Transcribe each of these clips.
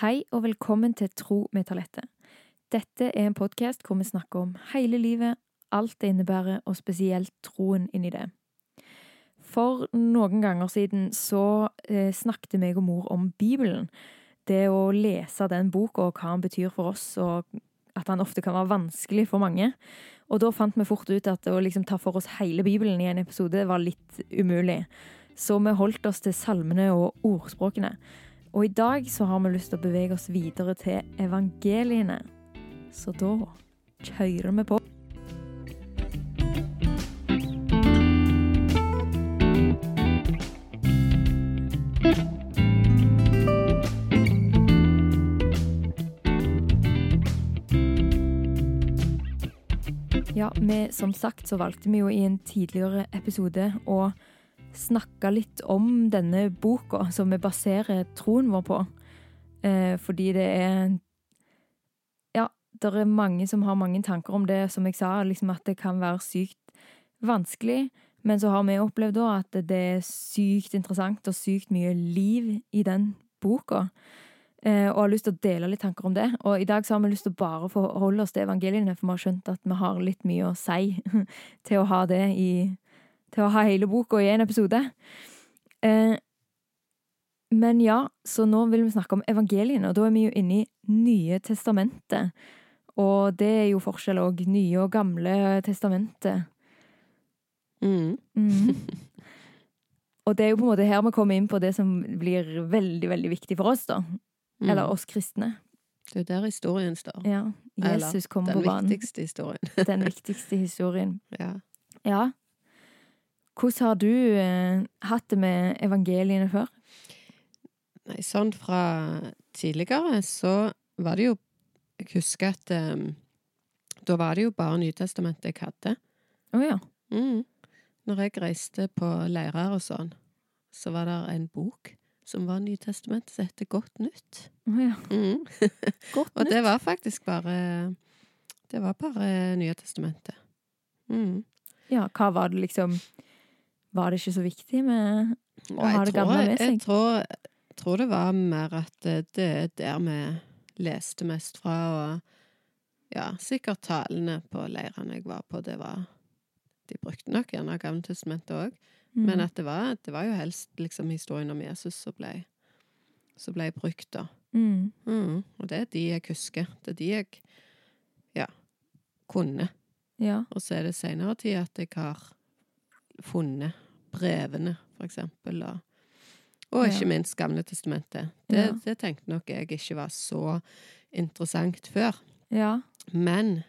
Hei og velkommen til Tro med Talette. Dette er en podkast hvor vi snakker om hele livet, alt det innebærer, og spesielt troen inni det. For noen ganger siden så eh, snakket meg og mor om Bibelen. Det å lese den boka og hva den betyr for oss, og at den ofte kan være vanskelig for mange. Og da fant vi fort ut at å liksom ta for oss hele Bibelen i en episode var litt umulig. Så vi holdt oss til salmene og ordspråkene. Og i dag så har vi lyst til å bevege oss videre til evangeliene. Så da kjører vi på. Ja, vi, som sagt så valgte vi jo i en tidligere episode å snakke litt om denne boka som vi baserer troen vår på. Eh, fordi det er Ja, det er mange som har mange tanker om det, som jeg sa, liksom at det kan være sykt vanskelig. Men så har vi opplevd da at det er sykt interessant og sykt mye liv i den boka. Eh, og har lyst til å dele litt tanker om det. Og i dag så har vi lyst til å bare forholde oss til evangeliene, for vi har skjønt at vi har litt mye å si til å ha det i Til å ha hele boka i én episode. Eh, men ja, så nå vil vi snakke om evangeliene, og da er vi jo inne i Nye testamentet. Og det er jo forskjell òg. Nye og gamle testamentet. Mm. mm. Og det er jo på en måte her vi kommer inn på det som blir veldig, veldig viktig for oss, da. Mm. Eller oss kristne. Det er der historien står. Ja. Jesus kom på banen. Den viktigste historien. Den viktigste historien. ja. Ja. Hvordan har du eh, hatt det med evangeliene før? Nei, sånn fra tidligere så var det jo Jeg husker at um, da var det jo bare Nytestamentet jeg hadde. Å ja. Mm. Når jeg reiste på leirer og sånn, så var det en bok som var Nytestamentet, som heter Godt nytt. Å ja. Mm. Godt Og det var faktisk bare Det var bare Nye testamentet. Mm. Ja, hva var det liksom Var det ikke så viktig med Og ha det gamle med seg. Jeg tror, tror det var mer at det det er der vi leste mest fra, og ja, sikkert talene på leirene jeg var på, det var De brukte nok gjerne Gamle testamentet òg, mm. men at det var, det var jo helst liksom historien om Jesus som ble, som ble brukt, da. mm. Mm. Og det er de jeg husker. Det er de jeg ja, kunne. Ja. Og så er det senere tid at jeg har funnet brevene, for eksempel, og, og ikke Ja. minst Gamle testamentet. Det, Ja. det tenkte nok jeg ikke var så interessant før. Ja. Men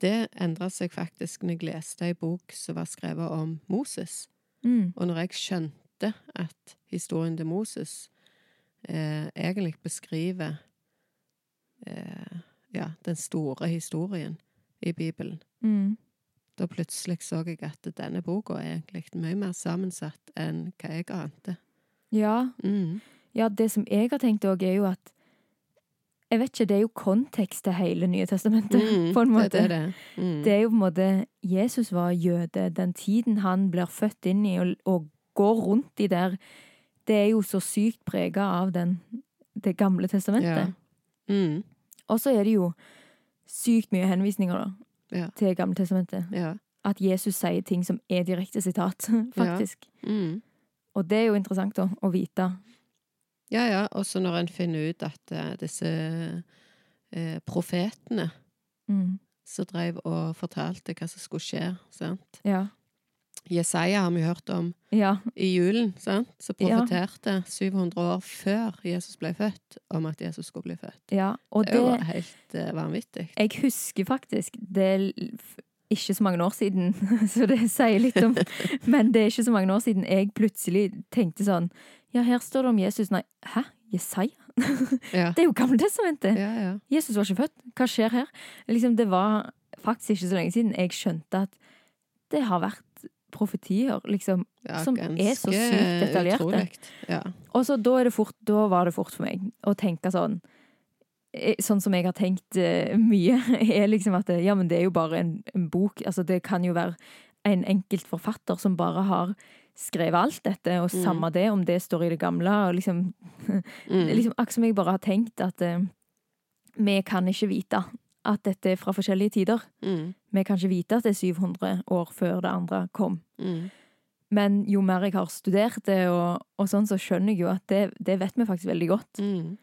det endra seg faktisk når jeg leste ei bok som var skrevet om Moses. Mm. Og når jeg skjønte at historien til Moses eh, egentlig beskriver eh, ja, den store historien i Bibelen, Mm. Da plutselig så jeg at denne boka er egentlig mye mer sammensatt enn hva jeg ante. Ja. Mm. ja, det som jeg har tenkt òg, er jo at Jeg vet ikke, det er jo kontekst til hele Nye testamentet, på en måte. Det er det. Mm. Det er jo på en måte Jesus var jøde. Den tiden han blir født inn i og, og går rundt i der, det er jo så sykt prega av den, det gamle testamentet. Ja. Mm. Og så er det jo sykt mye henvisninger da, Ja. til Gamle testamentet. Ja. At Jesus sier ting som er direkte sitat, faktisk. Mm. Og det er jo interessant da, å vite. Ja, ja. Også når en finner ut at uh, disse uh, profetene Mm. som drev og fortalte hva som skulle skje, sant? Ja. Jesaja har vi hørt om Ja. i julen, sant? Som profeterte 700 år før Jesus ble født, om at Jesus skulle bli født. ja. Og Det var helt uh, vanvittig. Jeg husker faktisk Det er ikke så mange år siden, så det sier litt om Men det er ikke så mange år siden jeg plutselig tenkte sånn Ja, her står det om Jesus. Nei, hæ? Jesaja? Ja. Det er jo Gammeltestamentet! Ja, ja. Jesus var ikke født. Hva skjer her? Liksom, det var faktisk ikke så lenge siden jeg skjønte at det har vært profetier, liksom. ja Som er så sykt detaljerte. Ja. Og så da, det fort, da var det fort for meg å tenke sånn eh, Sånn som jeg har tenkt uh, mye, er liksom at ja, men det er jo bare en, en bok. Altså, det kan jo være en enkelt forfatter som bare har skrevet alt dette, og Mm. samme det om det står i det gamle. og liksom, Mm. liksom Akkurat som jeg bare har tenkt at uh, vi kan ikke vite at dette er fra forskjellige tider. Mm. Vi kan ikke vite at det er 700 år før det andre kom. Mm. Men jo mer jeg har studert det, og, og sånn, så skjønner jeg jo at det, det vet vi faktisk veldig godt. Mm.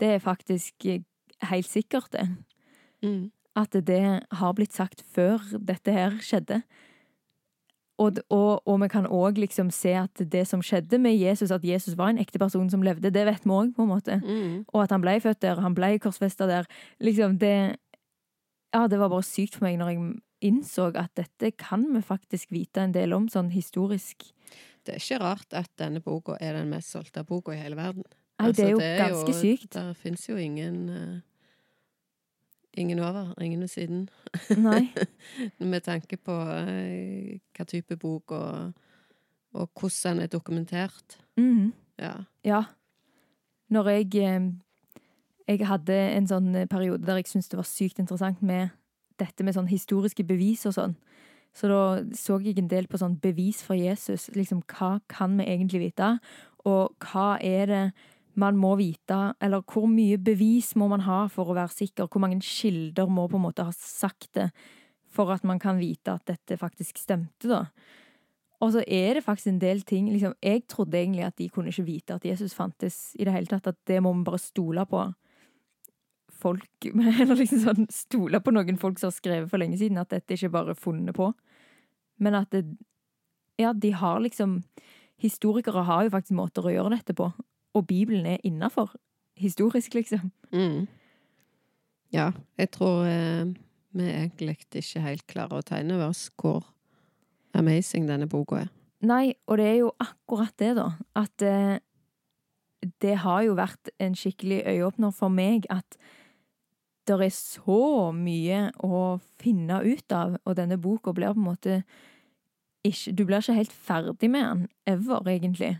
Det er faktisk eh, helt sikkert, det. Mm. At det har blitt sagt før dette her skjedde. Og, og, og vi kan òg liksom se at det som skjedde med Jesus, at Jesus var en ekte person som levde, det vet vi òg, på en måte. Mm. Og at han ble født der, han ble korsfesta der. Liksom, det Ja, det var bare sykt for meg når jeg innså at dette kan vi faktisk vite en del om, sånn historisk. Det er ikke rart at denne boka er den mest solgte boka i hele verden. Nei, det er jo Altså, ganske sykt. Der fins jo ingen eh, Ingen over, ingen ved siden. Nei. Med tanke på eh, hva type bok og, og hvordan den er dokumentert. Mm. Ja. Ja. Når jeg eh, Jeg hadde en sånn periode der jeg syntes det var sykt interessant med dette med sånn historiske bevis og sånn. Så da så jeg en del på sånn bevis for Jesus. Liksom, hva kan vi egentlig vite? Og hva er det man må vite? Eller hvor mye bevis må man ha for å være sikker? Hvor mange kilder må på en måte ha sagt det for at man kan vite at dette faktisk stemte, da? Og så er det faktisk en del ting liksom, Jeg trodde egentlig at de kunne ikke vite at Jesus fantes i det hele tatt. At det må vi bare stole på folk Eller liksom sånn stole på noen folk som har skrevet for lenge siden. At dette ikke bare er funnet på. Men at det Ja, de har liksom Historikere har jo faktisk måter å gjøre dette på. Og Bibelen er innafor. Historisk, liksom. Mm. Ja, jeg tror eh, vi egentlig ikke helt klarer å tegne over oss hvor amazing denne boka er. Nei, og det er jo akkurat det, da. At eh, det har jo vært en skikkelig øyeåpner for meg at det er så mye å finne ut av, og denne boka blir på en måte ikke Du blir ikke helt ferdig med den, ever, egentlig.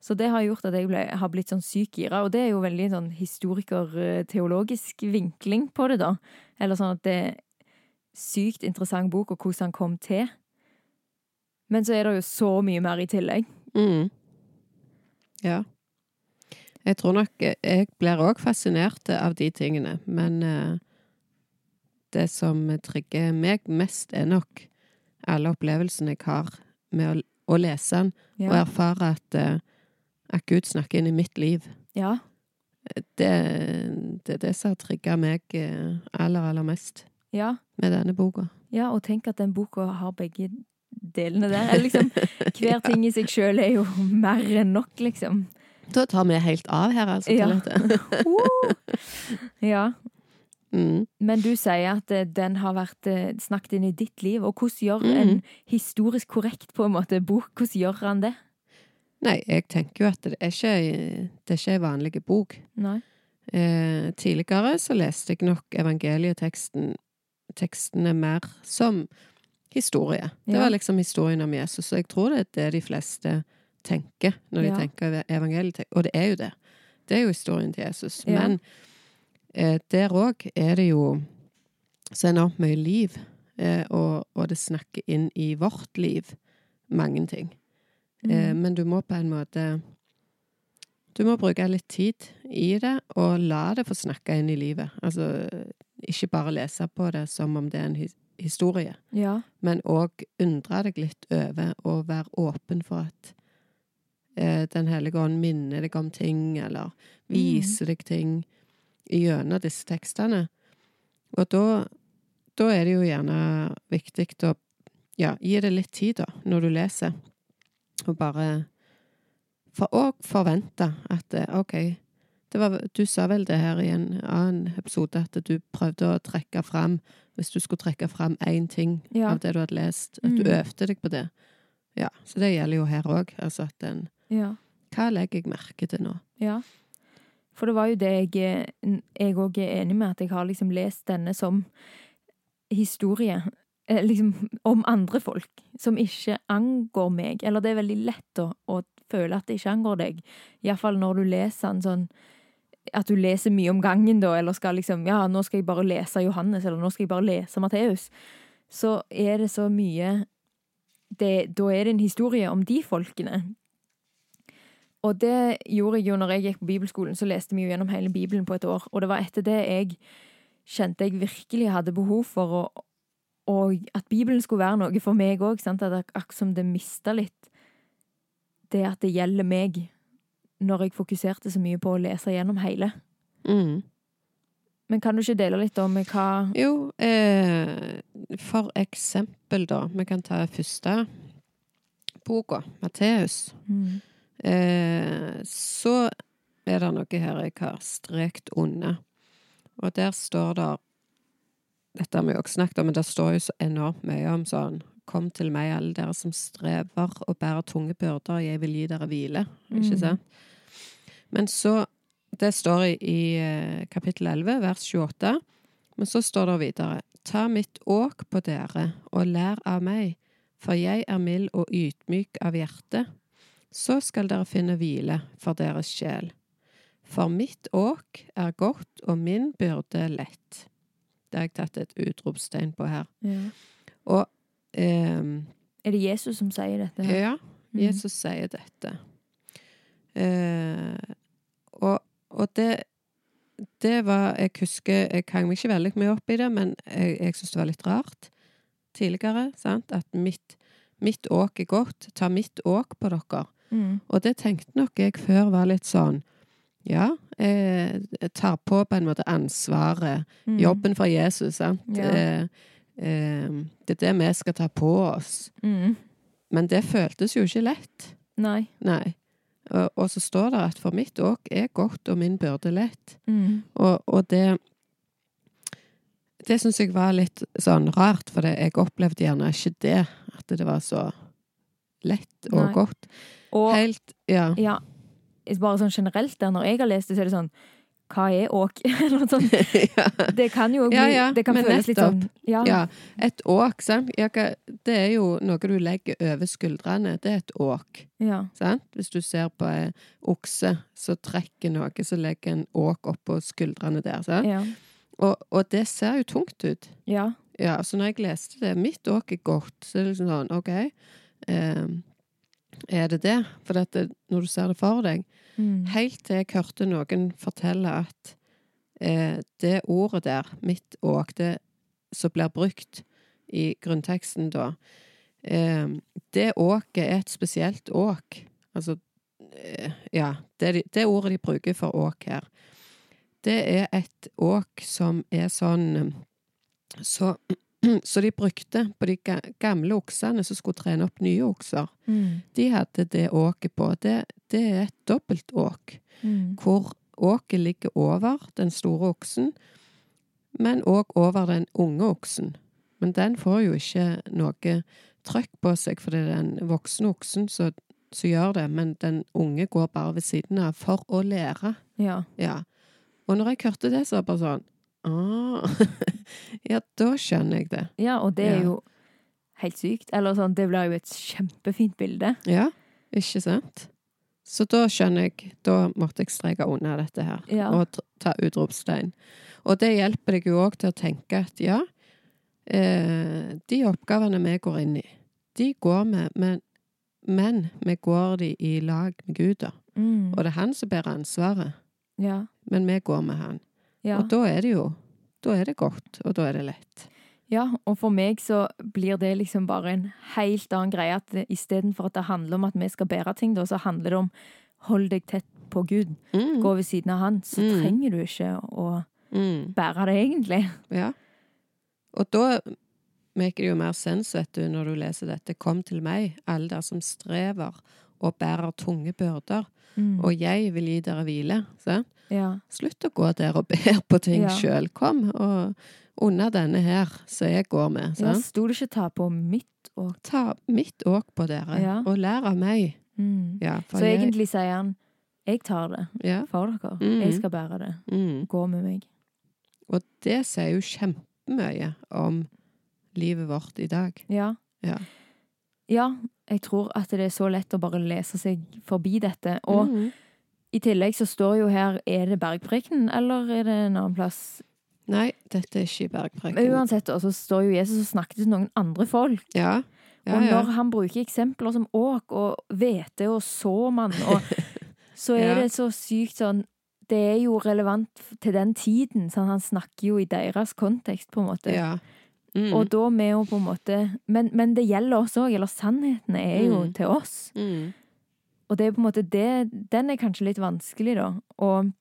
Så det har gjort at jeg ble, har blitt sånn syk gira, og det er jo veldig sånn historiker-teologisk vinkling på det, da. Eller sånn at det er sykt interessant bok, og hvordan han kom til. Men så er det jo så mye mer i tillegg. Mm. Ja. Jeg tror nok Jeg blir òg fascinert av de tingene, men eh, det som trigger meg mest, er nok alle opplevelsene jeg har med å, å lese den, og erfare at, eh, at Gud snakker inn i mitt liv. ja. Det, det er det som har trigga meg eh, aller, aller mest Ja. med denne boka. ja, og tenk at den boka har begge delene der. Eller liksom, hver ting i seg sjøl er jo mer enn nok, liksom. Da tar vi helt av her, altså. Ja. Ja. Mm. Men du sier at eh, den har vært eh, snakket inn i ditt liv, og hvordan gjør Mm. en historisk korrekt på en måte bok, hvordan gjør han det? Nei, jeg tenker jo at det er ikke, det er ikke ei vanlig bok. Eh, tidligere så leste jeg nok evangelieteksten tekstene mer som historie. Det Ja. var liksom historien om Jesus, og jeg tror det er det de fleste tenker når de Ja. tenker evangeliet. Og det er jo det. Det er jo historien til Jesus. Ja. Men eh, der òg er det jo så enormt mye liv, eh, og, og det snakker inn i vårt liv mange ting. Eh, Mm. men du må på en måte Du må bruke litt tid i det, og la det få snakke inn i livet. Altså, ikke bare lese på det som om det er en historie, Ja. men òg undre deg litt over og være åpen for at eh, Den hellige ånd minner deg om ting, eller viser deg ting gjennom disse tekstene. Og da, da er det jo gjerne viktig å ja, gi det litt tid, da, når du leser. Og bare for, Og forvente at eh, OK det var, Du sa vel det her i en annen episode, at du prøvde å trekke fram Hvis du skulle trekke fram én ting Ja. av det du hadde lest, at du Mm. øvde deg på det. Ja, Så det gjelder jo her òg. Altså at en ja. Hva legger jeg merke til nå? Ja. For det var jo det jeg jeg òg er enig med, at jeg har liksom lest denne som historie. Eh, Liksom om andre folk, som ikke angår meg. Eller det er veldig lett å, å føle at det ikke angår deg. Iallfall når du leser en sånn At du leser mye om gangen, da, eller skal liksom Ja, nå skal jeg bare lese Johannes, eller nå skal jeg bare lese Matteus. Så er det så mye det, da er det en historie om de folkene. Og det gjorde jeg jo når jeg gikk på bibelskolen, så leste vi jo gjennom hele Bibelen på et år. Og det var etter det jeg kjente jeg virkelig hadde behov for å Og at Bibelen skulle være noe for meg òg. Akkurat som det mista litt det at det gjelder meg, når jeg fokuserte så mye på å lese gjennom hele. Mm. Men kan du ikke dele litt om hva Jo, eh, for eksempel, da. Vi kan ta første boka, Matteus. mm. Eh, så er det noe her jeg har strekt under. Og der står det Dette har vi jo også snakket om, men det står jo så enormt mye om sånn Kom til meg, alle dere som strever og bærer tunge byrder, jeg vil gi dere hvile. Ikke Mm. sant? Men så Det står i, i eh, kapittel 11, vers 28. Men så står det videre Ta mitt åk på dere, og lær av meg, for jeg er mild og ydmyk av hjerte. Så skal dere finne hvile for deres sjel. For mitt åk er godt, og min byrde lett. Det har jeg tatt et utropstegn på her. ja. Og um, Er det Jesus som sier dette? her? ja, Mm. Jesus sier dette. Uh, og, og det Det var Jeg husker Jeg hang meg ikke veldig mye opp i det, men jeg, jeg syns det var litt rart tidligere. sant? At mitt, mitt åk er godt. Ta mitt åk på dere. Mm. Og det tenkte nok jeg før var litt sånn Ja, jeg tar på på en måte ansvaret. Mm. Jobben for Jesus, sant. Ja. Eh, eh, det er det vi skal ta på oss. Mm. Men det føltes jo ikke lett. Nei. Nei. Og, og så står det at for mitt åk er godt og min byrde lett. Mm. Og, og det Det syns jeg var litt sånn rart, for det, jeg opplevde gjerne ikke det. At det var så lett og Nei. godt. Og Helt Ja. ja, bare sånn generelt der, når jeg har lest det, så er det sånn Hva er åk? Ja. Det kan jo bli Ja, ja, Det kan men føles litt sånn Ja. Ja, et åk, sant. Det er jo noe du legger over skuldrene. Det er et åk, Ja. sant. Hvis du ser på ei okse så trekker noe, så legger en åk oppå skuldrene der. Og, og det ser jo tungt ut. ja. Ja, så når jeg leste det, mitt åk er godt, så er det liksom sånn, ok, eh, er det det? For dette, når du ser det for deg, Mm. helt til jeg hørte noen fortelle at eh, det ordet der, mitt åk, det som blir brukt i grunnteksten da, eh, det åket er et spesielt åk. Altså, eh, ja, det, det ordet de bruker for åk her, det er et åk som er sånn så, så de brukte på de gamle oksene som skulle trene opp nye okser. Mm. De hadde det åket på. Det, det er et dobbelt åk, Mm. hvor åket ligger over den store oksen, men òg over den unge oksen. Men den får jo ikke noe trøkk på seg, for det er den voksne oksen som gjør det, men den unge går bare ved siden av for å lære. Ja. Ja. Og når jeg hørte det, så var det bare sånn ah, Ja, da skjønner jeg det. ja, og det er Ja. jo helt sykt. Eller sånn, det blir jo et kjempefint bilde. Ja, ikke sant? Så da skjønner jeg Da måtte jeg streke unna dette her Ja. og ta utropstegn. Og det hjelper deg jo òg til å tenke at ja, eh, de oppgavene vi går inn i, de går vi, men, men vi går de i lag med Gud, da. Mm. Og det er han som bærer ansvaret, Ja. men vi går med han. Ja. Og da er det jo Da er det godt, og da er det lett. ja, og for meg så blir det liksom bare en helt annen greie. At istedenfor at det handler om at vi skal bære ting, da, så handler det om hold deg tett på Gud. Mm. Gå ved siden av han. Så Mm. trenger du ikke å Mm. bære det, egentlig. Ja. Og da maker det jo mer sens, vet du, når du leser dette. Kom til meg, alle der som strever og bærer tunge byrder, Mm. og jeg vil gi dere hvile. Sant? Ja. Slutt å gå der og ber på ting Ja. sjøl. Kom og unna denne her som jeg går med. ja Sto det ikke 'ta på mitt' åk'? Ta mitt åk på dere, Ja. og lær av meg. mm. Ja, Så jeg, egentlig sier han 'jeg tar det ja, for dere'. Mm. Jeg skal bære det. mm. Gå med meg. Og det sier jo kjempemye om livet vårt i dag. Ja. Ja. Ja, jeg tror at det er så lett å bare lese seg forbi dette. Og Mm. i tillegg så står jo her Er det Bergprekenen, eller er det en annen plass? Nei, dette er ikke Bergpreken. uansett, så står jo Jesus og snakker til noen andre folk. Ja. Ja, og ja. når han bruker eksempler som åk og hvete og såmann, og så er Ja. det så sykt sånn Det er jo relevant til den tiden, sånn han snakker jo i deres kontekst, på en måte. Ja. Mm. Og da med å på en måte men, men det gjelder oss òg, eller sannhetene er jo Mm. til oss. Mm. Og det er på en måte det Den er kanskje litt vanskelig, da. Å,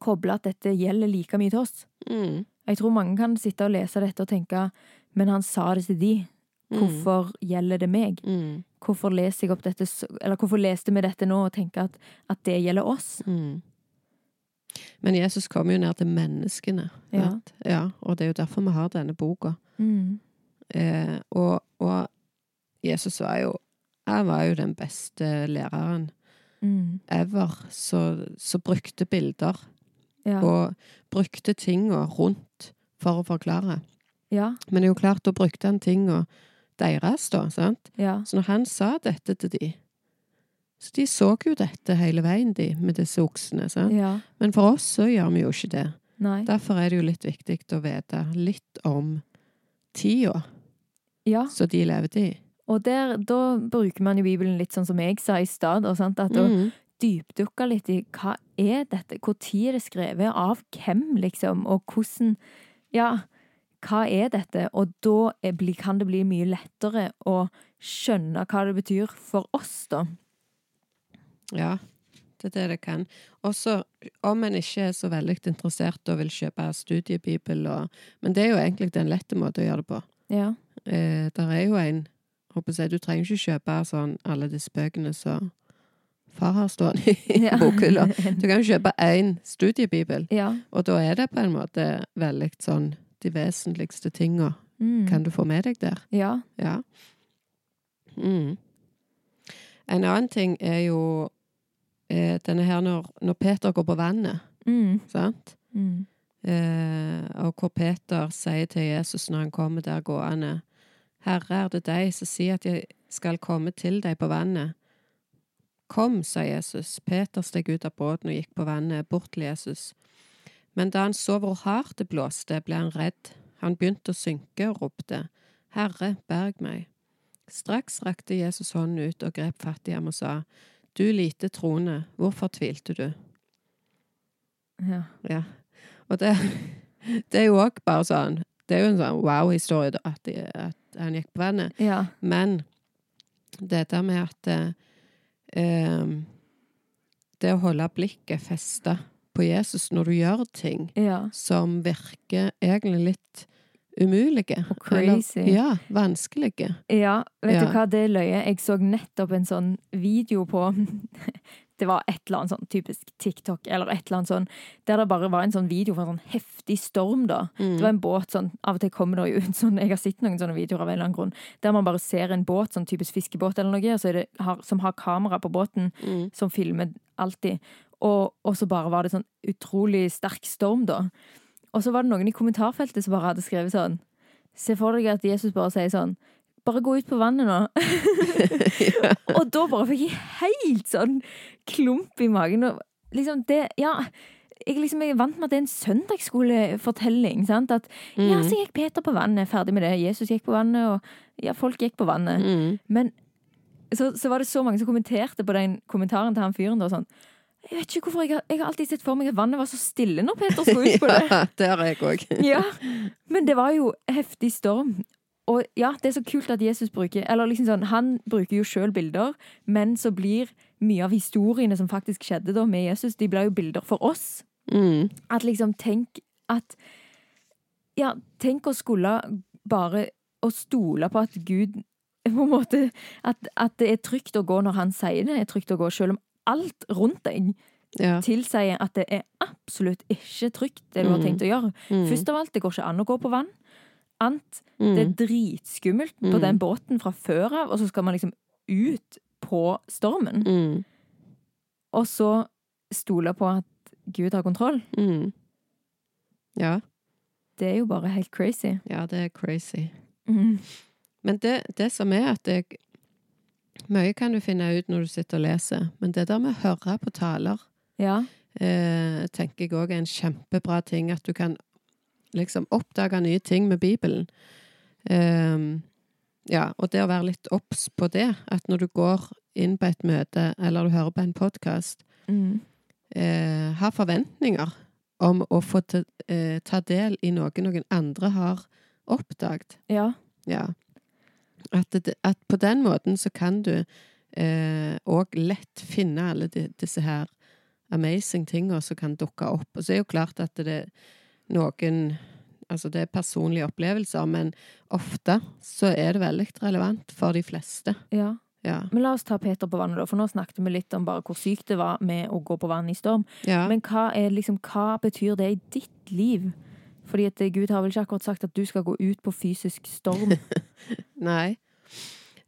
koble at dette gjelder like mye til oss. Mm. Jeg tror mange kan sitte og lese dette og tenke Men han sa det til de. Hvorfor gjelder det meg? Mm. Hvorfor leser jeg opp dette Eller hvorfor leste vi dette nå og tenker at, at det gjelder oss? Mm. Men Jesus kom jo ned til menneskene. Ja. ja. Og det er jo derfor vi har denne boka. Mm. Eh, og, og Jesus var jo Jeg var jo den beste læreren Mm. ever, så, så brukte bilder. Ja. Og brukte tinga rundt for å forklare. ja. Men det er jo klart, da brukte han tinga deres, da. sant? Ja. Så når han sa dette til de, så de så jo dette hele veien, de, med disse oksene. Ja. Men for oss så gjør vi jo ikke det. Nei. Derfor er det jo litt viktig å vite litt om tida Ja. som de levde i. Og der, da bruker man jo Bibelen litt sånn som jeg sa i stad. At å Mm. dypdukke litt i hva er dette? Tid er det skrevet? Av hvem, liksom? Og hvordan Ja, hva er dette? Og da kan det bli mye lettere å skjønne hva det betyr for oss, da. Ja, det er det det kan. Også om en ikke er så veldig interessert og vil kjøpe studiebibel og Men det er jo egentlig den lette måten å gjøre det på. Ja. Eh, der er jo en håper jeg, Du trenger ikke kjøpe sånn alle disse bøkene som far har stående i Ja. bokhylla. Du kan jo kjøpe én studiebibel, ja. og da er det på en måte veldig sånn De vesentligste tinga Mm. kan du få med deg der. Ja. Ja. Mm. En annen ting er jo eh, denne her når, når Peter går på vannet, Mm. sant? Mm. Eh, og hvor Peter sier til Jesus når han kommer der gående Herre, er det deg som sier at jeg skal komme til deg på vannet? Kom, sa Jesus. Peter steg ut av båten og gikk på vannet, bort til Jesus. Men da han så hvor hardt det blåste, ble han redd. Han begynte å synke og ropte, Herre, berg meg. Straks rakte Jesus hånden ut og grep fatt i ham og sa, Du lite troende, hvorfor tvilte du? Ja. Ja. Og det, det er jo òg bare sånn Det er jo en sånn wow-historie at, at han gikk på vannet. ja. Men det der med at eh, Det å holde blikket festa på Jesus når du gjør ting Ja. som virker egentlig litt umulige. Og crazy. Eller, ja, vanskelige. Ja, vet Ja. du hva, det er løye. Jeg så nettopp en sånn video på Det var et eller annet sånn typisk TikTok, eller et eller annet sånn, der det bare var en sånn video fra en sånn heftig storm, da. Mm. Det var en båt sånn Av og til kommer det jo ut sånn Jeg har sett noen sånne videoer av en eller annen grunn, der man bare ser en båt, sånn typisk fiskebåt eller noe, det, har, som har kamera på båten, Mm. som filmer alltid. Og, og så bare var det sånn utrolig sterk storm, da. Og så var det noen i kommentarfeltet som bare hadde skrevet sånn Se for deg at Jesus bare sier sånn Bare gå ut på vannet nå. Og da bare fikk jeg helt sånn klump i magen. Og liksom det Ja. Jeg, liksom, jeg er vant med at det er en søndagsskolefortelling. sant? At ja, så gikk Peter på vannet, ferdig med det. Jesus gikk på vannet, og ja, folk gikk på vannet. Mm. Men så, så var det så mange som kommenterte på den kommentaren til han fyren. da, sånn, Jeg vet ikke hvorfor, jeg har, jeg har alltid sett for meg at vannet var så stille når Peter skulle ut på det. Ja, det har jeg òg. Ja, Men det var jo heftig storm. Og ja, det er så kult at Jesus bruker Eller liksom sånn, Han bruker jo sjøl bilder, men så blir mye av historiene som faktisk skjedde da med Jesus, de blir jo bilder for oss. Mm. At liksom, tenk at Ja, tenk å skulle bare å stole på at Gud på en måte at, at det er trygt å gå når han sier det er trygt å gå, selv om alt rundt deg Ja. tilsier at det er absolutt ikke trygt, det du har Mm. tenkt å gjøre. Mm. Først av alt, det går ikke an å gå på vann. Ant, Mm. det er dritskummelt på Mm. den båten fra før av, og så skal man liksom ut på stormen. Mm. Og så stole på at Gud har kontroll. Mm. Ja. Det er jo bare helt crazy. ja, det er crazy. Men det, det som er at jeg Mye kan du finne ut når du sitter og leser, men det der med å høre på taler Ja. eh, tenker jeg òg er en kjempebra ting. At du kan liksom oppdage nye ting med Bibelen. Eh, ja, og det å være litt obs på det, at når du går inn på et møte, eller du hører på en podkast, Mm. eh, ha forventninger om å få ta, eh, ta del i noe noen andre har oppdaget. Ja. Ja. At, det, at på den måten så kan du òg lett finne alle de, disse her amazing tinga som kan dukke opp. Og så er jo klart at det er noen Altså, det er personlige opplevelser, men ofte så er det veldig relevant for de fleste. ja. Ja. Men la oss ta Peter på vannet, da, for nå snakket vi litt om bare hvor sykt det var med å gå på vann i storm. ja. Men hva, er, liksom, hva betyr det i ditt liv? Fordi at eh, Gud har vel ikke akkurat sagt at du skal gå ut på fysisk storm. Nei.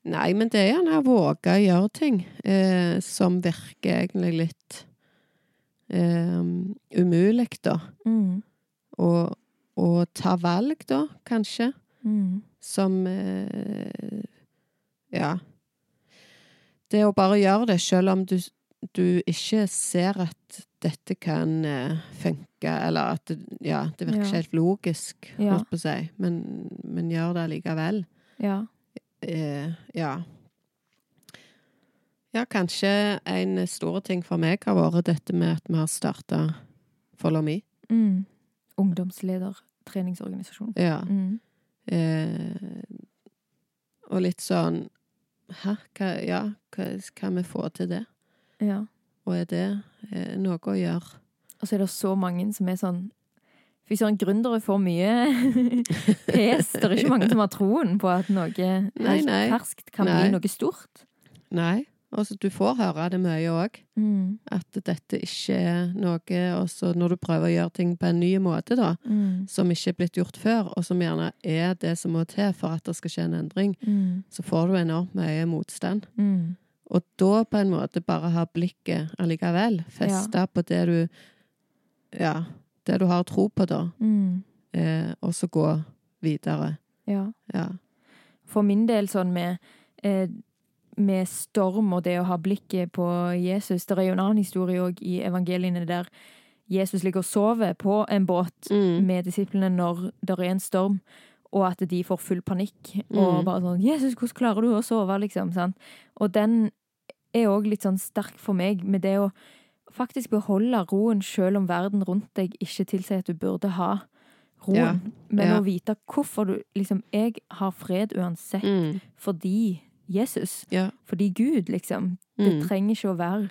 Nei, men det er gjerne å våge å gjøre ting eh, som virker egentlig litt eh, umulig, da. Mm. Og, og ta valg, da, kanskje, Mm. som eh, Ja. Det å bare gjøre det, selv om du, du ikke ser at dette kan eh, funke, eller at det, ja, det virker Ja. helt logisk, holdt på å si, men, men gjør det likevel. Ja. Eh, ja. Ja, kanskje en stor ting for meg har vært dette med at vi har starta Follow Me. Mm. Ungdomsleder, treningsorganisasjon. Ja. Mm. Eh, og litt sånn Hæ? Hva, ja, hva kan vi få til det? Ja. Og er det eh, noe å gjøre? Og så er det så mange som er sånn Fy søren, gründere får mye pes. Det er ikke mange som har troen på at noe Nei, nei. ferskt kan Nei. bli noe stort. Nei. Altså, du får høre det mye òg. Mm. At dette ikke er noe Og så når du prøver å gjøre ting på en ny måte, da, Mm. som ikke er blitt gjort før, og som gjerne er det som må til for at det skal skje en endring, Mm. så får du enormt mye motstand. Mm. Og da på en måte bare ha blikket allikevel festa på det du Ja, det du har tro på, da, Mm. eh, og så gå videre. Ja. Ja. For min del sånn med, eh, med storm og det å ha blikket på Jesus Det er jo en annen historie òg i evangeliene der Jesus ligger og sover på en båt Mm. med disiplene når det er en storm, og at de får full panikk. Og Mm. bare sånn 'Jesus, hvordan klarer du å sove?' liksom. Sant? Og den er òg litt sånn sterk for meg, med det å faktisk beholde roen selv om verden rundt deg ikke tilsier at du burde ha roen. Ja. Men Ja. å vite hvorfor du liksom Jeg har fred uansett Mm. fordi Jesus. Ja. Fordi Gud, liksom. Det Mm. trenger ikke å være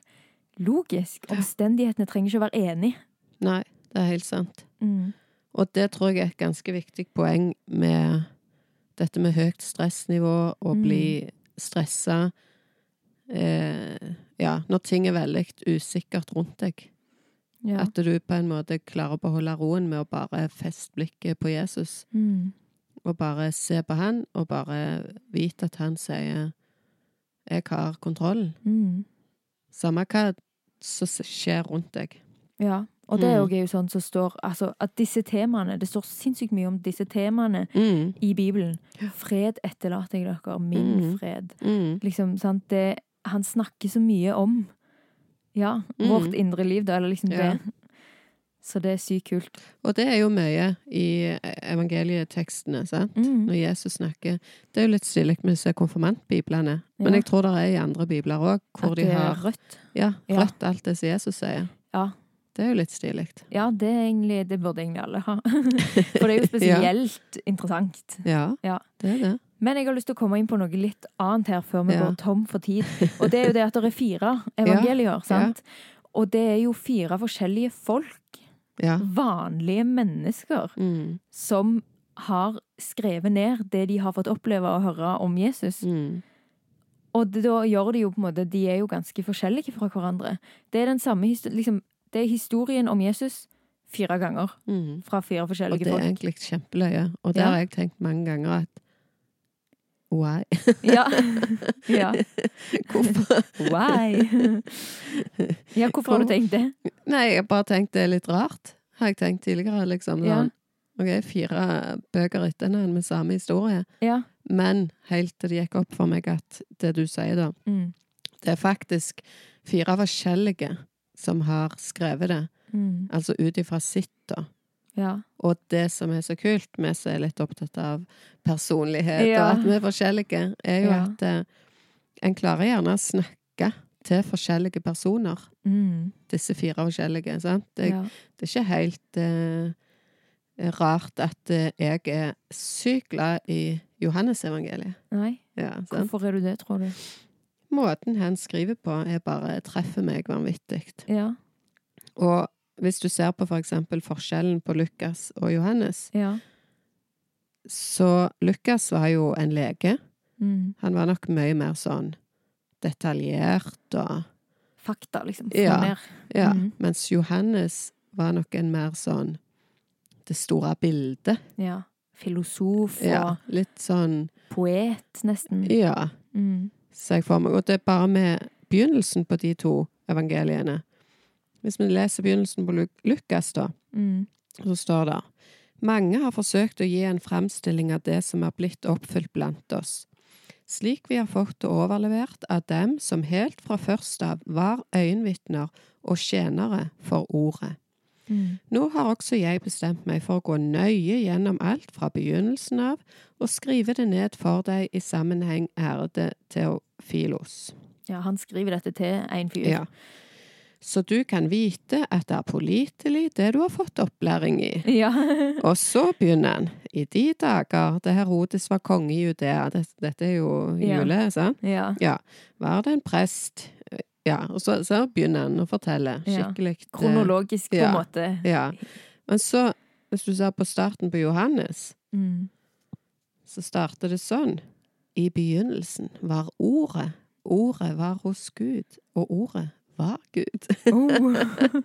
logisk. Omstendighetene trenger ikke å være enig. Nei, det er helt sant. Mm. Og det tror jeg er et ganske viktig poeng med dette med høyt stressnivå, å Mm. bli stressa eh, Ja, når ting er veldig usikkert rundt deg. Ja. At du på en måte klarer å beholde roen med å bare feste blikket på Jesus. Mm. Og bare se på han, og bare vite at han sier 'Jeg har kontrollen'. Mm. Samme hva som skjer rundt deg. Ja. Og det er Mm. jo sånn som står Altså, at disse temaene Det står sinnssykt mye om disse temaene Mm. i Bibelen. Fred etterlater jeg dere, min Mm. fred. Mm. Liksom, sant. Det, han snakker så mye om Ja, Mm. vårt indre liv, da, eller liksom Ja. det. Så det er sykt kult. Og det er jo mye i evangelietekstene, sant? Mm. Når Jesus snakker. Det er jo litt stilig med disse konfirmantbiblene. Men jeg tror det er i andre bibler òg, hvor At de har er rødt. ja, Ja. rødt alt det som Jesus sier. Ja. Det er jo litt stilig. Ja, det, er egentlig, det burde egentlig alle ha. For det er jo spesielt interessant. Ja, Ja. det er det. Men jeg har lyst til å komme inn på noe litt annet her før vi Ja. går tom for tid. Og det er jo det at det er fire evangelier, sant? Og det er jo fire forskjellige folk, Ja. vanlige mennesker, Mm. som har skrevet ned det de har fått oppleve og høre om Jesus. Mm. Og det, da gjør de jo på en måte De er jo ganske forskjellige fra hverandre. Det er den samme liksom, Det er historien om Jesus fire ganger Mm. fra fire forskjellige folk. Og det er folk. egentlig kjempeløye. Og det Ja. har jeg tenkt mange ganger at Why? Ja. ja. Hvorfor? Why? Ja, hvorfor har du tenkt det? Nei, jeg har bare tenkt det er litt rart. Har jeg tenkt tidligere, liksom. Ja. Sånn. Ok, fire bøker etter hverandre med samme historie. Ja. Men helt til det gikk opp for meg at det du sier da, Mm. det er faktisk fire forskjellige som har skrevet det. Mm. Altså ut ifra sitt, da. Ja. Og det som er så kult, vi som er litt opptatt av personlighet, Ja. og at vi er forskjellige, er jo Ja. at eh, en klarer gjerne å snakke til forskjellige personer. Mm. Disse fire forskjellige. sant? Det, det er ikke helt eh, rart at eh, jeg er sykt glad i Johannesevangeliet. Nei, Ja, hvorfor er du det, tror du? Måten han skriver på, er bare treffer meg vanvittig. Ja. Og hvis du ser på for eksempel forskjellen på Lukas og Johannes, Ja. så Lukas var jo en lege. Mm. Han var nok mye mer sånn detaljert og Fakta, liksom. Ja. Ja. Mm. Mens Johannes var nok en mer sånn det store bildet. Ja. Filosof og Ja. Litt sånn poet, nesten. Ja, Mm. Så jeg får meg. Og det er bare med begynnelsen på de to evangeliene. Hvis vi leser begynnelsen på Luk Lukas, da, Mm. så står det Mange har forsøkt å gi en fremstilling av det som er blitt oppfylt blant oss, slik vi har fått det overlevert av dem som helt fra først av var øyenvitner og tjenere for ordet. Mm. Nå har også jeg bestemt meg for å gå nøye gjennom alt fra begynnelsen av og skrive det ned for deg i sammenheng, ærede Theofilos. Ja, han skriver dette til en fyr. Ja. Så du kan vite at det er pålitelig, det du har fått opplæring i. Ja. Og så begynner han. I de dager det Herodes var konge i Judea Dette er jo Ja. jule, sant? ja. Var det en prest Ja, og så, så begynner han å fortelle. Skikkelig Ja. Kronologisk, på en ja. måte. Ja. Men så, hvis du ser på starten på Johannes, Mm. så starter det sånn. I begynnelsen var Ordet. Ordet var hos Gud, og Ordet var Gud. Oh.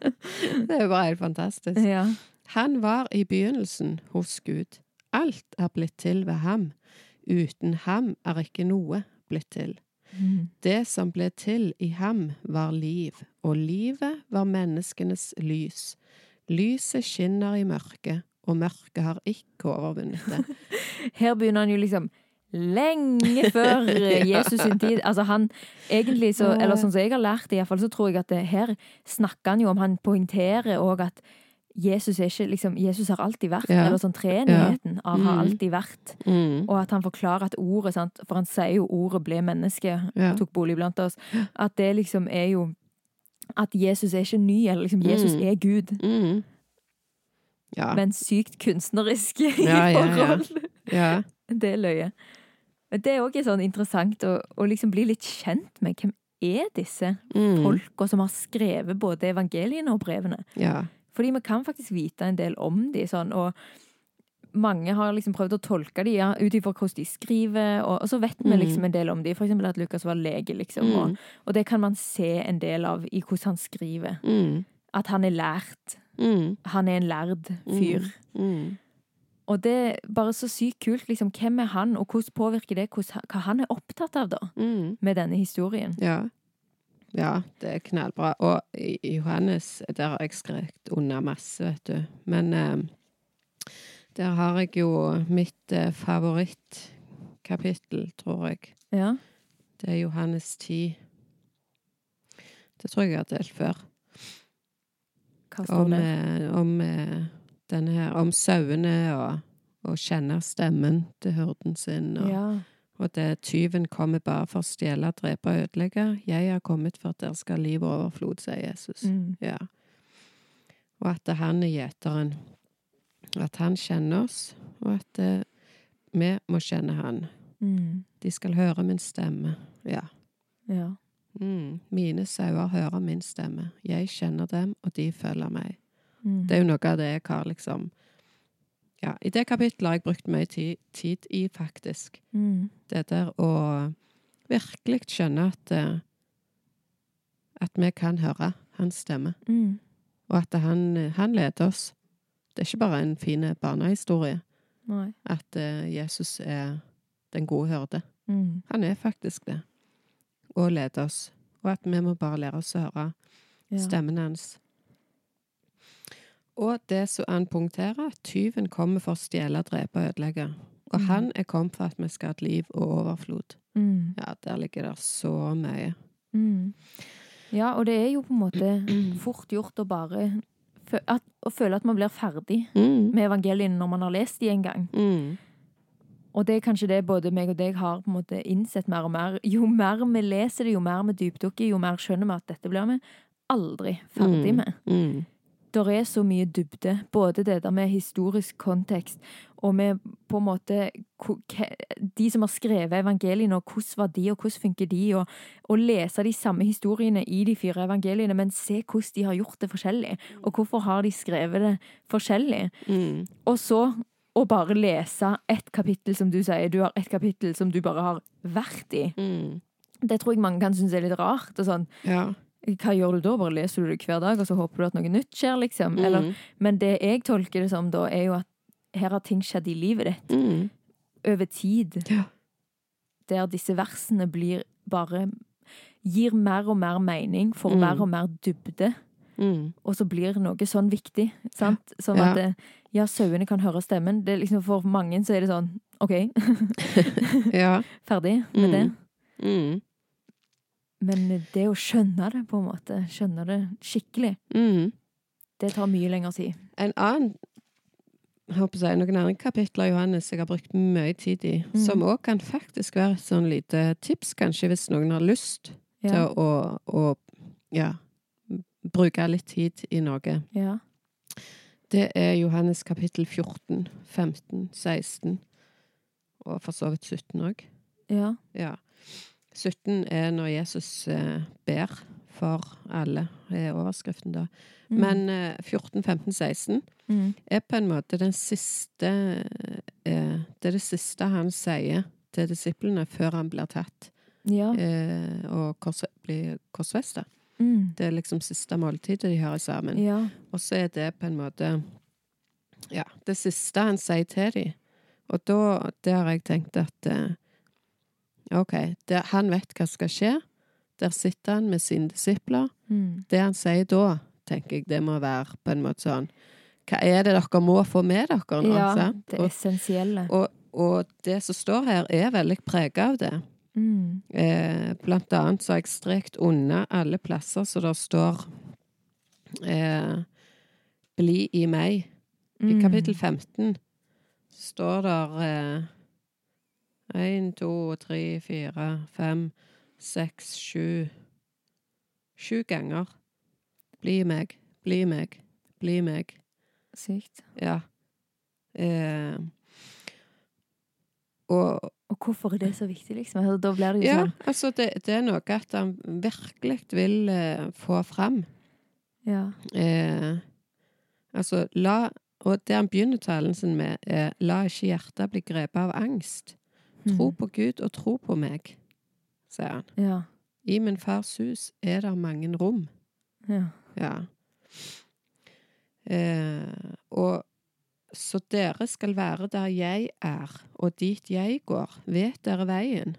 Det er jo bare helt fantastisk. ja. Han var i begynnelsen hos Gud. Alt er blitt til ved ham. Uten ham er ikke noe blitt til. Mm. Det som ble til i ham, var liv, og livet var menneskenes lys. Lyset skinner i mørket, og mørket har ikke overvunnet det. Her begynner han jo liksom lenge før Jesus sin tid. Altså han egentlig så, eller sånn som jeg har lært det, så tror jeg at det, her snakker han jo om Han poengterer òg at Jesus er ikke liksom Jesus har alltid vært, Ja. eller sånn treenigheten av har Mm. alltid vært. Mm. Og at han forklarer at ordet, sant? for han sier jo ordet ble menneske, Ja. tok bolig blant oss, at det liksom er jo At Jesus er ikke ny, eller liksom Jesus Mm. er Gud. Mm. Ja. Men sykt kunstnerisk i Ja, ja, ja. forhold. ja. Det er løye. Men det er òg sånn interessant å, å liksom bli litt kjent med hvem er disse Mm. folka som har skrevet både evangeliene og brevene. ja. Fordi vi kan faktisk vite en del om de sånn, og mange har liksom prøvd å tolke de ja, ut ifra hvordan de skriver, og, og så vet vi Mm. liksom en del om de. For eksempel at Lukas var lege, liksom, og, Mm. og det kan man se en del av i hvordan han skriver. Mm. At han er lært. Mm. Han er en lærd fyr. Og det er bare så sykt kult. liksom, Hvem er han, og hvordan påvirker det hvordan, hva han er opptatt av da, Mm. med denne historien? Ja. Ja, det er knallbra. Og Johannes, der har jeg skrevet unna masse, vet du. Men eh, der har jeg jo mitt eh, favorittkapittel, tror jeg. Ja. Det er Johannes 10. Det tror jeg jeg har delt før. Hva står Om, det? eh, om eh, denne her Om sauene og, og kjenner stemmen til hurden sin. Og, Ja. og det tyven kommer bare for å stjele, drepe og ødelegge. Jeg har kommet for at dere skal ha liv og overflod, sier Jesus. Mm. Ja. Og at han er gjeteren. At han kjenner oss, og at eh, vi må kjenne han. Mm. De skal høre min stemme. Ja. ja. Mm. Mine sauer hører min stemme. Jeg kjenner dem, og de følger meg. Mm. Det er jo noe av det jeg har liksom Ja, i det kapittelet har jeg brukt mye tid, tid i, faktisk. Mm. Det der å virkelig skjønne at eh, At vi kan høre hans stemme, Mm. og at han, han leder oss. Det er ikke bare en fin barnehistorie Nei. at eh, Jesus er den gode hørde. Mm. Han er faktisk det. Og leder oss. Og at vi må bare lære oss å høre Ja. stemmen hans. Og det som han punkterer, tyven kommer for å stjele, drepe og ødelegge. Og Mm. han er kommet for at vi skal ha et liv og overflod. Mm. Ja, der ligger det så mye. Mm. Ja, og det er jo på en måte fort gjort å bare At, å føle at man blir ferdig Mm. med evangeliet når man har lest de en gang. Mm. Og det er kanskje det både meg og deg har på en måte innsett mer og mer. Jo mer vi leser det, jo mer vi dypdukker, jo mer skjønner vi at dette blir vi aldri ferdig Mm. med. Der er så mye dybde, både det der med historisk kontekst, og med på en måte de som har skrevet evangeliene, og hvordan var de, og hvordan funker de, og, og lese de samme historiene i de fire evangeliene, men se hvordan de har gjort det forskjellig, og hvorfor har de skrevet det forskjellig. Mm. Og så å bare lese ett kapittel, som du sier, du har ett kapittel som du bare har vært i. Mm. Det tror jeg mange kan synes er litt rart. og sånn, Ja. Hva gjør du da? Bare leser du det hver dag, og så håper du at noe nytt skjer, liksom? Eller, Mm. men det jeg tolker det som da, er jo at her har ting skjedd i livet ditt Mm. over tid. Ja. Der disse versene blir bare Gir mer og mer mening, får Mm. mer og mer dybde. Mm. Og så blir noe sånn viktig. sant? Sånn Ja. at det, ja, sauene kan høre stemmen. Det er liksom For mange så er det sånn OK, Ja. ferdig med det. Men det å skjønne det, på en måte, skjønne det skikkelig, Mm. det tar mye lengre tid. En annen håper jeg, Noen andre kapitler Johannes jeg har brukt mye tid i, Mm. som òg kan faktisk være et sånn lite tips, kanskje, hvis noen har lyst Ja. til å, å ja, bruke litt tid i noe. ja. Det er Johannes kapittel 14, 15, 16 og for så vidt 17 òg. ja. Ja. 17 er når Jesus eh, ber for alle, er overskriften da. Mm. Men eh, 14, 15, 16 mm. er på en måte den siste eh, Det er det siste han sier til disiplene før han blir tatt Ja. eh, og kors, blir korsfesta. Mm. Det er liksom siste måltidet de har sammen. Ja. Og så er det på en måte Ja, det siste han sier til dem. Og da det har jeg tenkt at eh, OK, det, han vet hva skal skje. Der sitter han med sine disipler. Mm. Det han sier da, tenker jeg det må være på en måte sånn Hva er det dere må få med dere nå? ja. sant? Det Og, essensielle. og, og det som står her, er veldig prega av det. Mm. Eh, blant annet så har jeg strekt unna alle plasser så det står eh, 'Bli i meg'. I Mm. kapittel 15 står der det én, to, tre, fire, fem, seks, sju Sju ganger. Bli meg, bli meg, bli meg. Sykt. Ja. Eh, og Og hvorfor er det så viktig, liksom? Altså, Da blir det jo Ja, sånn altså det, det er noe at han virkelig vil eh, få fram. Ja. Eh, altså, la Og det han begynner talen sin med, er La ikke hjertet bli grepet av angst. Tro Mm. på Gud og tro på meg, sier han. Ja. I min fars hus er det mange rom. Ja. Ja. Eh, og så dere skal være der jeg er, og dit jeg går. Vet dere veien?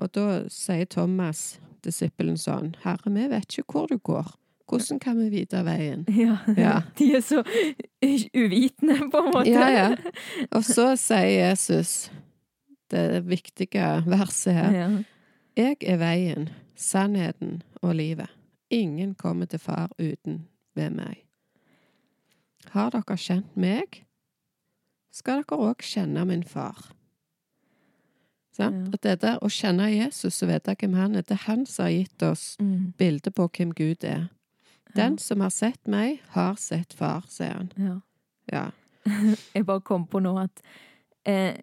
Og da sier Thomas, disippelen, sånn, Herre, vi vet ikke hvor du går. Hvordan kan vi vite veien? ja. Ja. De er så uvitende, på en måte. Ja, ja. Og så sier Jesus, det viktige verset her, Ja. Jeg er veien, sannheten og livet. Ingen kommer til far uten ved meg. Har dere kjent meg, skal dere òg kjenne min far. Sant? Ja. At det der å kjenne Jesus og vite hvem han er, det er han som har gitt oss Mm. bildet på hvem Gud er. Den som har sett meg, har sett far, sier han. ja. Ja. Jeg bare kom på nå at eh,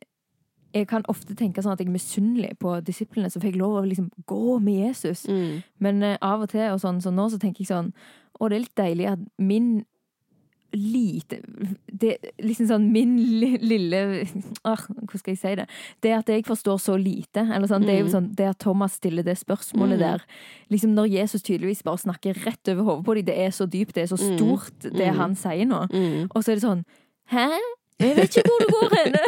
jeg kan ofte tenke sånn at jeg er misunnelig på disiplene som fikk lov å liksom gå med Jesus. Mm. Men eh, av og til, og sånn som nå, så tenker jeg sånn Å, det er litt deilig at min lite det, Liksom sånn min lille ah, Hvordan skal jeg si det? Det at jeg forstår så lite. Eller sånn, Det Mm. sånn Det at Thomas stiller det spørsmålet Mm. der. Liksom Når Jesus tydeligvis bare snakker rett over hodet på dem. Det er så dypt, det er så Mm. stort, det Mm. han sier nå. Mm. Og så er det sånn Hæ? Jeg vet ikke hvor det går hen!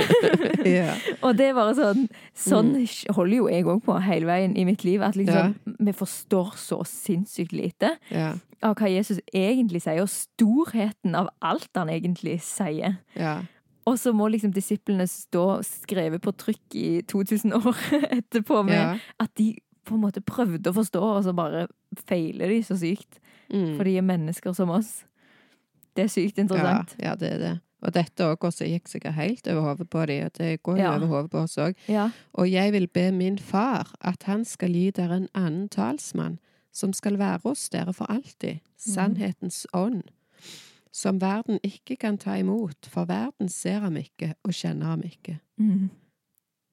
Ja. Og det er bare sånn Sånn holder jo jeg òg på hele veien i mitt liv. At liksom, vi forstår så sinnssykt lite Ja. av hva Jesus egentlig sier, og storheten av alt han egentlig sier. Ja. Og så må liksom disiplene stå skrevet på trykk i 2000 år etterpå med ja. at de på en måte prøvde å forstå, og så bare feiler de så sykt. Mm. For de er mennesker som oss. Det er sykt Ja, interessant. ja, det er det. Og dette òg også gikk sikkert helt over hodet på dem, og det går jo Ja. over hodet på oss òg. Ja. Og jeg vil be min far at han skal gi dere en annen talsmann, som skal være hos dere for alltid, sannhetens ånd, som verden ikke kan ta imot, for verden ser ham ikke og kjenner ham ikke. Mm.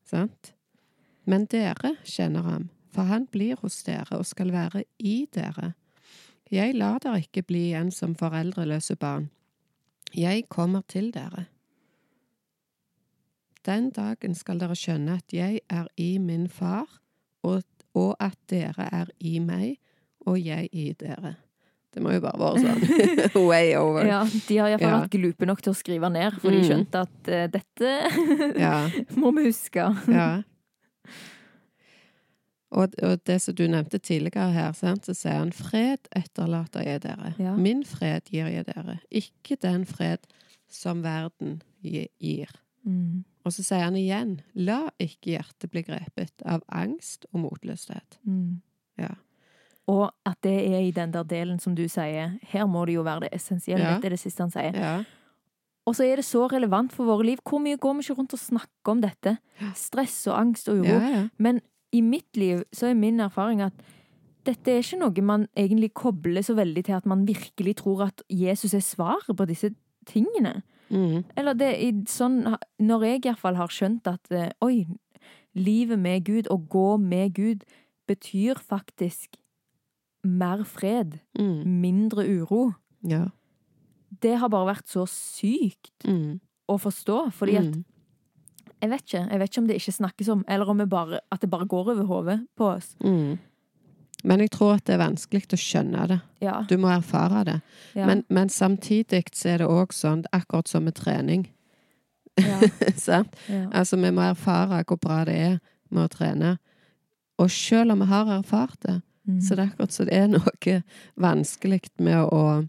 Sant? Men dere kjenner ham, for han blir hos dere og skal være i dere. Jeg lar dere ikke bli igjen som foreldreløse barn. Jeg kommer til dere. Den dagen skal dere skjønne at jeg er i min far, og, og at dere er i meg, og jeg i dere. Det må jo bare være sånn way over. ja, de har iallfall Ja. vært glupe nok til å skrive ned, for de Mm. skjønte at uh, dette Ja. må vi huske. Ja. Og, og det som du nevnte tidligere her, sant, så sier han fred etterlater jeg dere. Ja. Min fred gir jeg dere. Ikke den fred som verden gir. Mm. Og så sier han igjen, la ikke hjertet bli grepet av angst og motløshet. Mm. Ja. Og at det er i den der delen som du sier, her må det jo være det essensielle. Ja. Dette er det siste han sier. Ja. Og så er det så relevant for våre liv. Hvor mye går vi ikke rundt og snakker om dette? Stress og angst og uro. Men i mitt liv så er min erfaring at dette er ikke noe man egentlig kobler så veldig til at man virkelig tror at Jesus er svaret på disse tingene. Mm. Eller det i sånn Når jeg iallfall har skjønt at eh, oi, livet med Gud, å gå med Gud, betyr faktisk mer fred, Mm. mindre uro. Ja. Det har bare vært så sykt Mm. å forstå, fordi at Mm. Jeg vet ikke, jeg vet ikke om det ikke snakkes om, eller om bare, at det bare går over hodet på oss. Mm. Men jeg tror at det er vanskelig å skjønne det. Ja, Du må erfare det. ja, Men, men samtidig så er det òg sånn, akkurat som med trening. ja. Altså, vi må erfare hvor bra det er med å trene. Og selv om vi har erfart det, Mm. så det er akkurat så det er noe vanskelig med å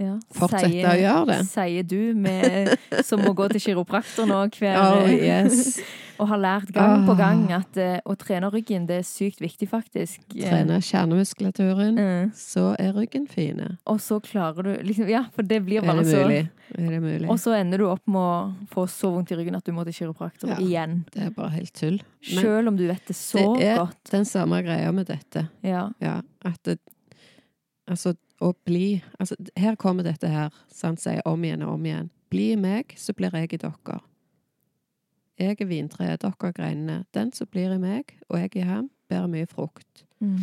ja. fortsette Sier- å gjøre det. Sier du med, som må gå til kiropraktor nå hver Oh, yes. Og har lært gang på Ah. gang at eh, å trene ryggen, det er sykt viktig, faktisk. Trene kjernemuskulaturen, mm. så er ryggen fine. og så klarer du liksom Ja, for det blir bare så? Er det mulig? Og så ender du opp med å få så vondt i ryggen at du må til kiropraktor Ja. igjen. Det er bare helt tull. Men Selv om du vet det så godt. det er- godt. den samme greia med dette. Ja. Ja, at det, Altså, å bli altså, Her kommer dette her, sant, sier om igjen og om igjen. Bli meg, så blir jeg i dere. Jeg er vintreet, dere er greinene. Den som blir i meg, og jeg i ham, bærer mye frukt. Mm.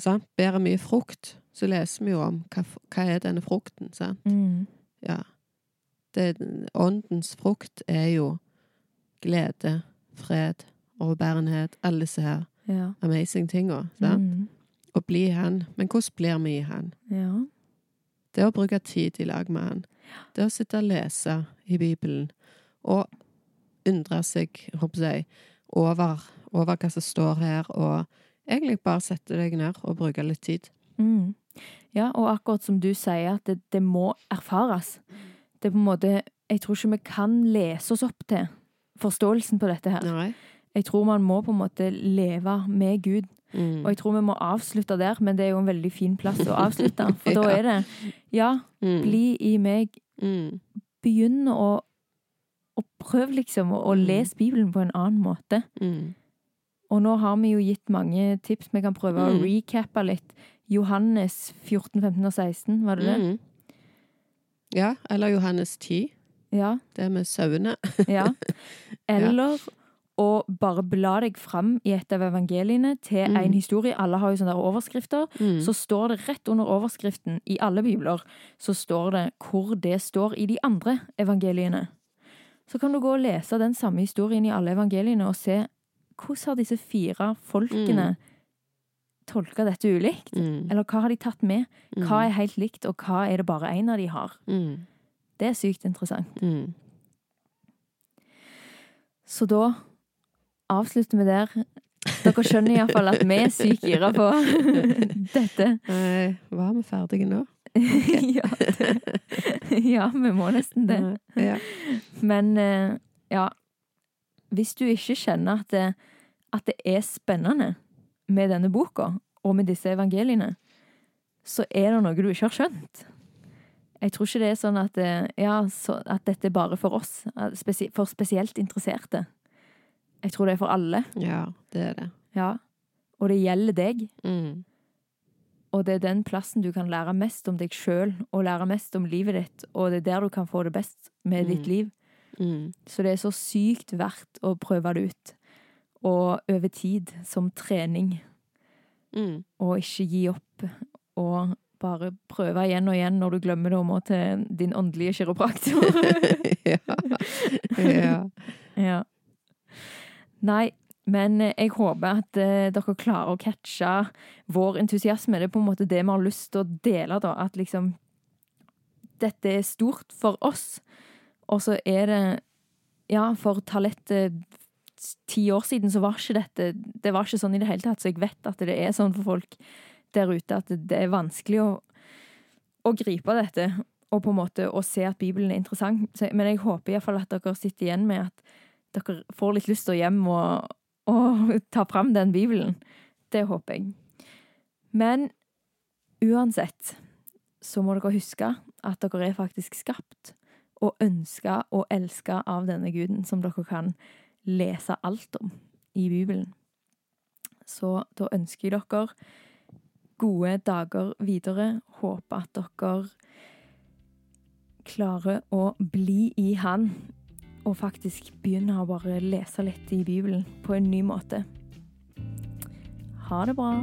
Sant? Bærer mye frukt, så leser vi jo om hva, hva er denne frukten, sant? Mm. Ja. Det, åndens frukt er jo glede, fred, overbærenhet, alle disse her Ja. amazing tinga. Sant? Mm. Å bli han. Men hvordan blir vi i han? ja. Det å bruke tid i lag med han. Det å sitte og lese i Bibelen og undre seg, håper jeg, over, over hva som står her, og egentlig bare sette deg ned og bruke litt tid. Mm. Ja, og akkurat som du sier, at det, det må erfares. Det er på en måte Jeg tror ikke vi kan lese oss opp til forståelsen på dette her. Nei. Jeg tror man må på en måte leve med Gud. Mm. Og jeg tror vi må avslutte der, men det er jo en veldig fin plass å avslutte. For da er det Ja, Mm. bli i meg. Mm. Begynn å, og prøve, liksom, å, å Mm. lese Bibelen på en annen måte. Mm. Og nå har vi jo gitt mange tips. Vi kan prøve å Mm. recappe litt. Johannes 14, 15 og 16, var det det? Mm. Ja, eller Johannes 10, Ja. det med sauene. ja. Eller å bare bla deg fram i et av evangeliene til Mm. en historie. Alle har jo sånne overskrifter. Mm. Så står det rett under overskriften i alle bibler, så står det hvor det står i de andre evangeliene. Så kan du gå og lese den samme historien i alle evangeliene og se hvordan har disse fire folkene tolka dette ulikt? Mm. Eller hva har de tatt med? Mm. Hva er helt likt, og hva er det bare én av de har? Mm. Det er sykt interessant. Mm. Så da avslutter vi der. Dere skjønner iallfall at vi er sykt gira på dette. Hva var vi ferdige nå? ja, det, ja, vi må nesten det. Ja. Men eh, ja Hvis du ikke kjenner at det, at det er spennende med denne boka og med disse evangeliene, så er det noe du ikke har skjønt. Jeg tror ikke det er sånn at, eh, ja, så, at dette er bare for oss, for spesielt interesserte. Jeg tror det er for alle, Ja, det er det. ja. Og det gjelder deg. Mm. Og det er den plassen du kan lære mest om deg sjøl, og lære mest om livet ditt, og det er der du kan få det best med ditt Mm. liv. Mm. Så det er så sykt verdt å prøve det ut. Og over tid, som trening. Mm. Og ikke gi opp. Og bare prøve igjen og igjen når du glemmer det, og må til din åndelige kiropraktor. ja. ja. ja. Nei, men eh, jeg håper at eh, dere klarer å catche vår entusiasme. Det er på en måte det vi har lyst til å dele, da. At liksom Dette er stort for oss. Og så er det Ja, for Talette ti år siden så var ikke dette Det var ikke sånn i det hele tatt, så jeg vet at det er sånn for folk der ute at det er vanskelig å, å gripe dette og på en måte å se at Bibelen er interessant. Så, men jeg håper iallfall at dere sitter igjen med at dere får litt lyst til å hjem og, og ta fram den Bibelen. Det håper jeg. Men uansett så må dere huske at dere er faktisk skapt og ønska og elska av denne guden, som dere kan lese alt om i Bibelen. Så da ønsker jeg dere gode dager videre. Håper at dere klarer å bli i Han, og faktisk begynne å bare lese litt i Bibelen på en ny måte. Ha det bra.